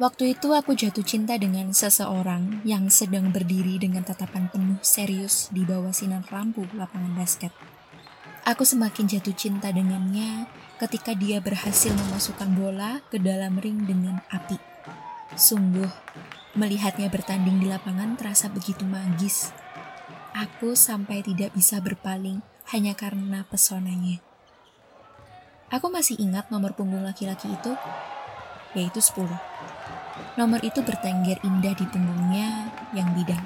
Waktu itu aku jatuh cinta dengan seseorang yang sedang berdiri dengan tatapan penuh serius di bawah sinar lampu lapangan basket. Aku semakin jatuh cinta dengannya ketika dia berhasil memasukkan bola ke dalam ring dengan api. Sungguh, melihatnya bertanding di lapangan terasa begitu magis. Aku sampai tidak bisa berpaling hanya karena pesonanya. Aku masih ingat nomor punggung laki-laki itu, yaitu 10. Nomor itu bertengger indah di punggungnya yang bidang.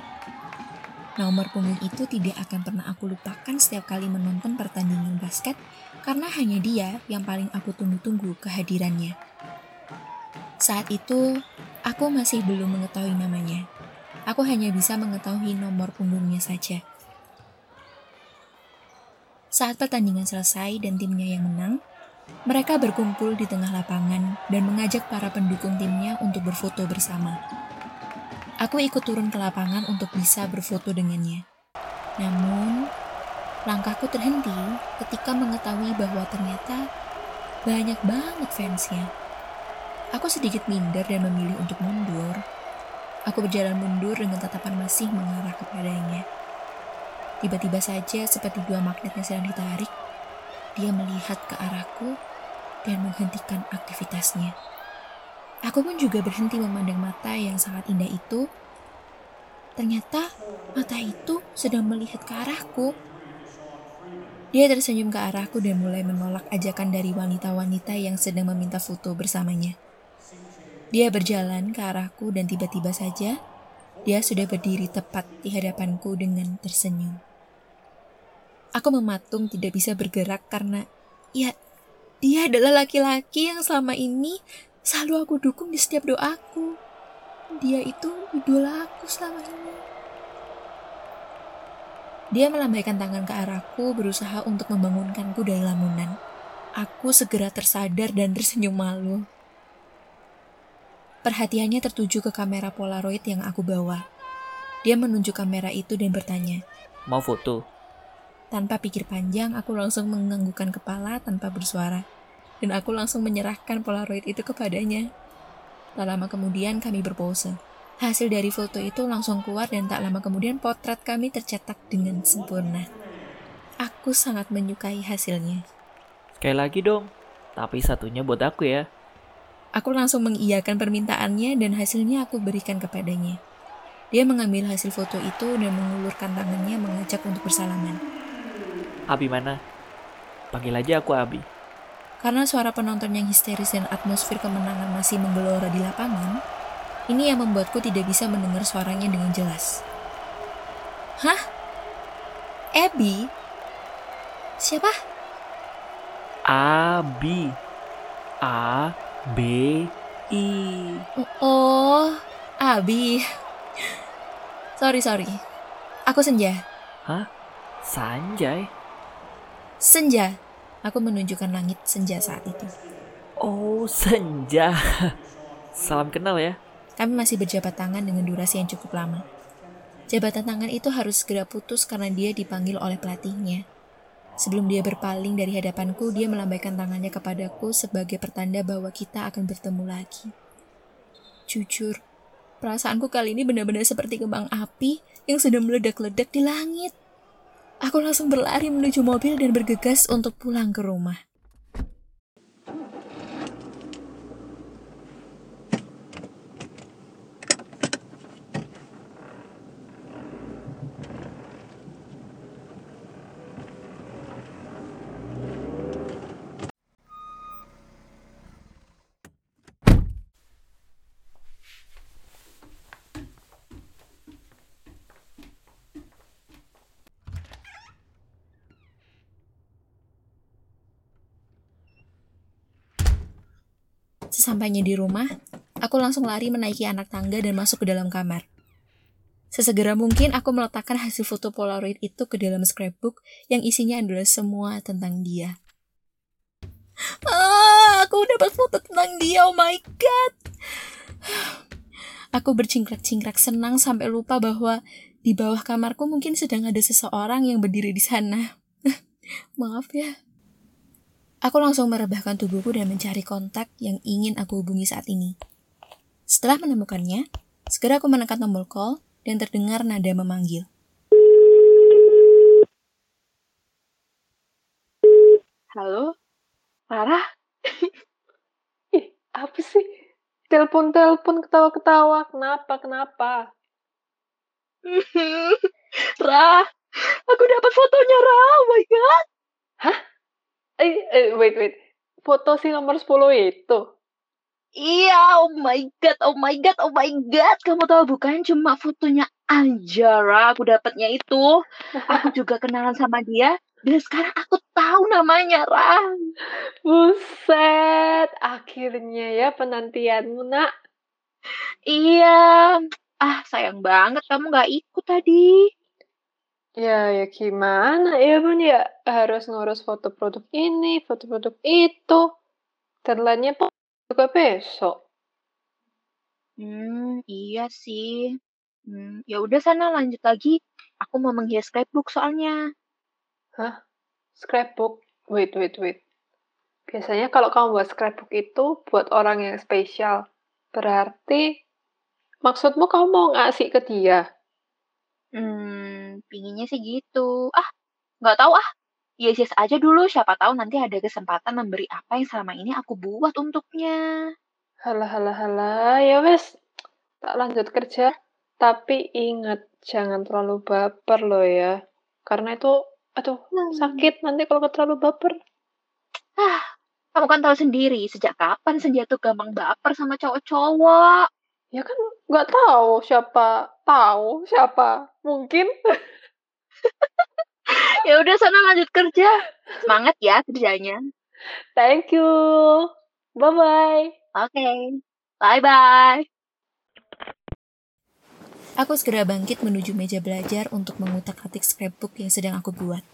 Nomor punggung itu tidak akan pernah aku lupakan setiap kali menonton pertandingan basket karena hanya dia yang paling aku tunggu-tunggu kehadirannya. Saat itu, aku masih belum mengetahui namanya. Aku hanya bisa mengetahui nomor punggungnya saja. Saat pertandingan selesai dan timnya yang menang, mereka berkumpul di tengah lapangan dan mengajak para pendukung timnya untuk berfoto bersama. Aku ikut turun ke lapangan untuk bisa berfoto dengannya. Namun, langkahku terhenti ketika mengetahui bahwa ternyata banyak banget fansnya. Aku sedikit minder dan memilih untuk mundur. Aku berjalan mundur dengan tatapan masih mengarah kepadanya. Tiba-tiba saja seperti dua magnetnya sedang ditarik, dia melihat ke arahku dan menghentikan aktivitasnya. Aku pun juga berhenti memandang mata yang sangat indah itu. Ternyata mata itu sedang melihat ke arahku. Dia tersenyum ke arahku dan mulai menolak ajakan dari wanita-wanita yang sedang meminta foto bersamanya. Dia berjalan ke arahku dan tiba-tiba saja dia sudah berdiri tepat di hadapanku dengan tersenyum. Aku mematung tidak bisa bergerak karena ya dia adalah laki-laki yang selama ini selalu aku dukung di setiap doaku. Dia itu idola aku selama ini. Dia melambaikan tangan ke arahku berusaha untuk membangunkanku dari lamunan. Aku segera tersadar dan tersenyum malu. Perhatiannya tertuju ke kamera Polaroid yang aku bawa. Dia menunjuk kamera itu dan bertanya, Mau foto? Tanpa pikir panjang, aku langsung menganggukkan kepala tanpa bersuara. Dan aku langsung menyerahkan Polaroid itu kepadanya. Tak lama kemudian kami berpose. Hasil dari foto itu langsung keluar dan tak lama kemudian potret kami tercetak dengan sempurna. Aku sangat menyukai hasilnya. Sekali lagi dong, tapi satunya buat aku ya. Aku langsung mengiyakan permintaannya dan hasilnya aku berikan kepadanya. Dia mengambil hasil foto itu dan mengulurkan tangannya mengajak untuk bersalaman. Abi mana? Panggil aja aku Abi. Karena suara penonton yang histeris dan atmosfer kemenangan masih menggelora di lapangan, ini yang membuatku tidak bisa mendengar suaranya dengan jelas. Hah? Abby? Siapa? Abi. A B I. Oh, Abi. Sorry, sorry. Aku Senja. Hah? Sanjay? Senja. Aku menunjukkan langit senja saat itu. Oh, senja. Salam kenal ya. Kami masih berjabat tangan dengan durasi yang cukup lama. Jabatan tangan itu harus segera putus karena dia dipanggil oleh pelatihnya. Sebelum dia berpaling dari hadapanku, dia melambaikan tangannya kepadaku sebagai pertanda bahwa kita akan bertemu lagi. Jujur, perasaanku kali ini benar-benar seperti kembang api yang sedang meledak-ledak di langit. Aku langsung berlari menuju mobil dan bergegas untuk pulang ke rumah. Sesampainya di rumah, aku langsung lari menaiki anak tangga dan masuk ke dalam kamar. Sesegera mungkin aku meletakkan hasil foto Polaroid itu ke dalam scrapbook yang isinya adalah semua tentang dia. Ah, aku dapat foto tentang dia, oh my god. Aku bercingkrak-cingkrak senang sampai lupa bahwa di bawah kamarku mungkin sedang ada seseorang yang berdiri di sana. Maaf ya. Aku langsung merebahkan tubuhku dan mencari kontak yang ingin aku hubungi saat ini. Setelah menemukannya, segera aku menekan tombol call dan terdengar nada memanggil. Halo, Farah? Ih, apa sih? Telepon-telepon, ketawa-ketawa. Kenapa, kenapa? Rah, aku dapat fotonya Rah. Oh my god. Eh, eh, wait, wait. Foto si nomor 10 itu. Iya, oh my god, oh my god, oh my god. Kamu tahu bukan cuma fotonya aja Rah, aku dapatnya itu. Aku juga kenalan sama dia dan sekarang aku tahu namanya Rah. Buset, akhirnya ya penantianmu, nak. Iya. Ah, sayang banget kamu nggak ikut tadi. Ya, ya gimana ya, Bun ya? Harus ngurus foto produk ini, foto produk itu. Deadline-nya po- juga besok. Hmm, iya sih. Hmm, ya udah sana lanjut lagi. Aku mau menghias scrapbook soalnya. Scrapbook. Wait, wait, wait. Biasanya kalau kamu buat scrapbook itu buat orang yang spesial. Berarti maksudmu kamu mau ngasih ke dia? Hmm, pinginnya sih gitu. Ah, nggak tahu ah. Yes, yes aja dulu. Siapa tahu nanti ada kesempatan memberi apa yang selama ini aku buat untuknya. Halah, halah, halah. Ya wes, tak lanjut kerja. Tapi ingat, jangan terlalu baper loh ya. Karena itu, aduh, sakit nanti kalau terlalu baper. Kamu kan tahu sendiri, sejak kapan Senja tuh gampang baper sama cowok-cowok. Ya kan nggak tahu siapa tahu siapa mungkin Ya udah sana lanjut kerja. Semangat ya kerjanya. thank you bye bye Oke. Bye-bye. Aku segera bangkit menuju meja belajar untuk mengutak-atik scrapbook yang sedang aku buat.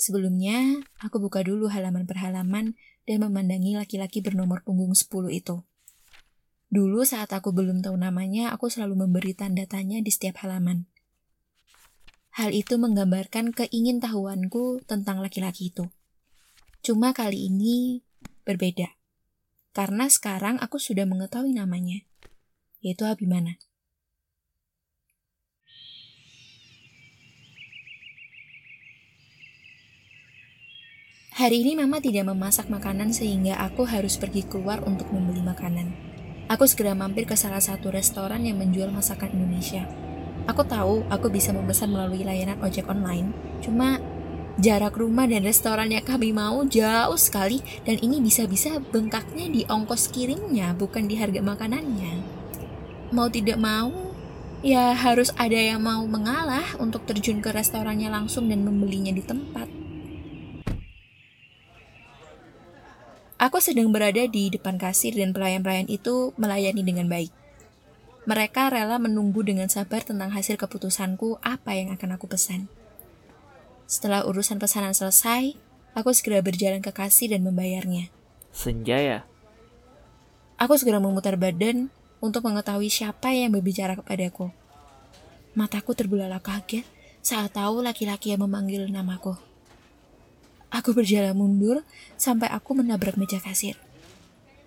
Sebelumnya, aku buka dulu halaman per halaman dan memandangi laki-laki bernomor punggung 10 itu. Dulu saat aku belum tahu namanya, aku selalu memberi tanda tanya di setiap halaman. Hal itu menggambarkan keingintahuanku tentang laki-laki itu. Cuma kali ini berbeda. Karena sekarang aku sudah mengetahui namanya, yaitu Abimana. Hari ini mama tidak memasak makanan sehingga aku harus pergi keluar untuk membeli makanan. Aku segera mampir ke salah satu restoran yang menjual masakan Indonesia. Aku tahu aku bisa memesan melalui layanan ojek online, cuma jarak rumah dan restoran yang kami mau jauh sekali dan ini bisa-bisa bengkaknya di ongkos kirimnya bukan di harga makanannya. Mau tidak mau, ya harus ada yang mau mengalah untuk terjun ke restorannya langsung dan membelinya di tempat. Aku sedang berada di depan kasir dan pelayan-pelayan itu melayani dengan baik. Mereka rela menunggu dengan sabar tentang hasil keputusanku apa yang akan aku pesan. Setelah urusan pesanan selesai, aku segera berjalan ke kasir dan membayarnya. Senja ya? Aku segera memutar badan untuk mengetahui siapa yang berbicara kepadaku. Mataku terbelalak kaget saat tahu laki-laki yang memanggil namaku. Aku berjalan mundur sampai aku menabrak meja kasir.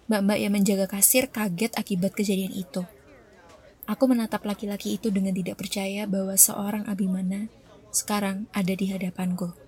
Mbak-mbak yang menjaga kasir kaget akibat kejadian itu. Aku menatap laki-laki itu dengan tidak percaya bahwa seorang Abimana sekarang ada di hadapanku.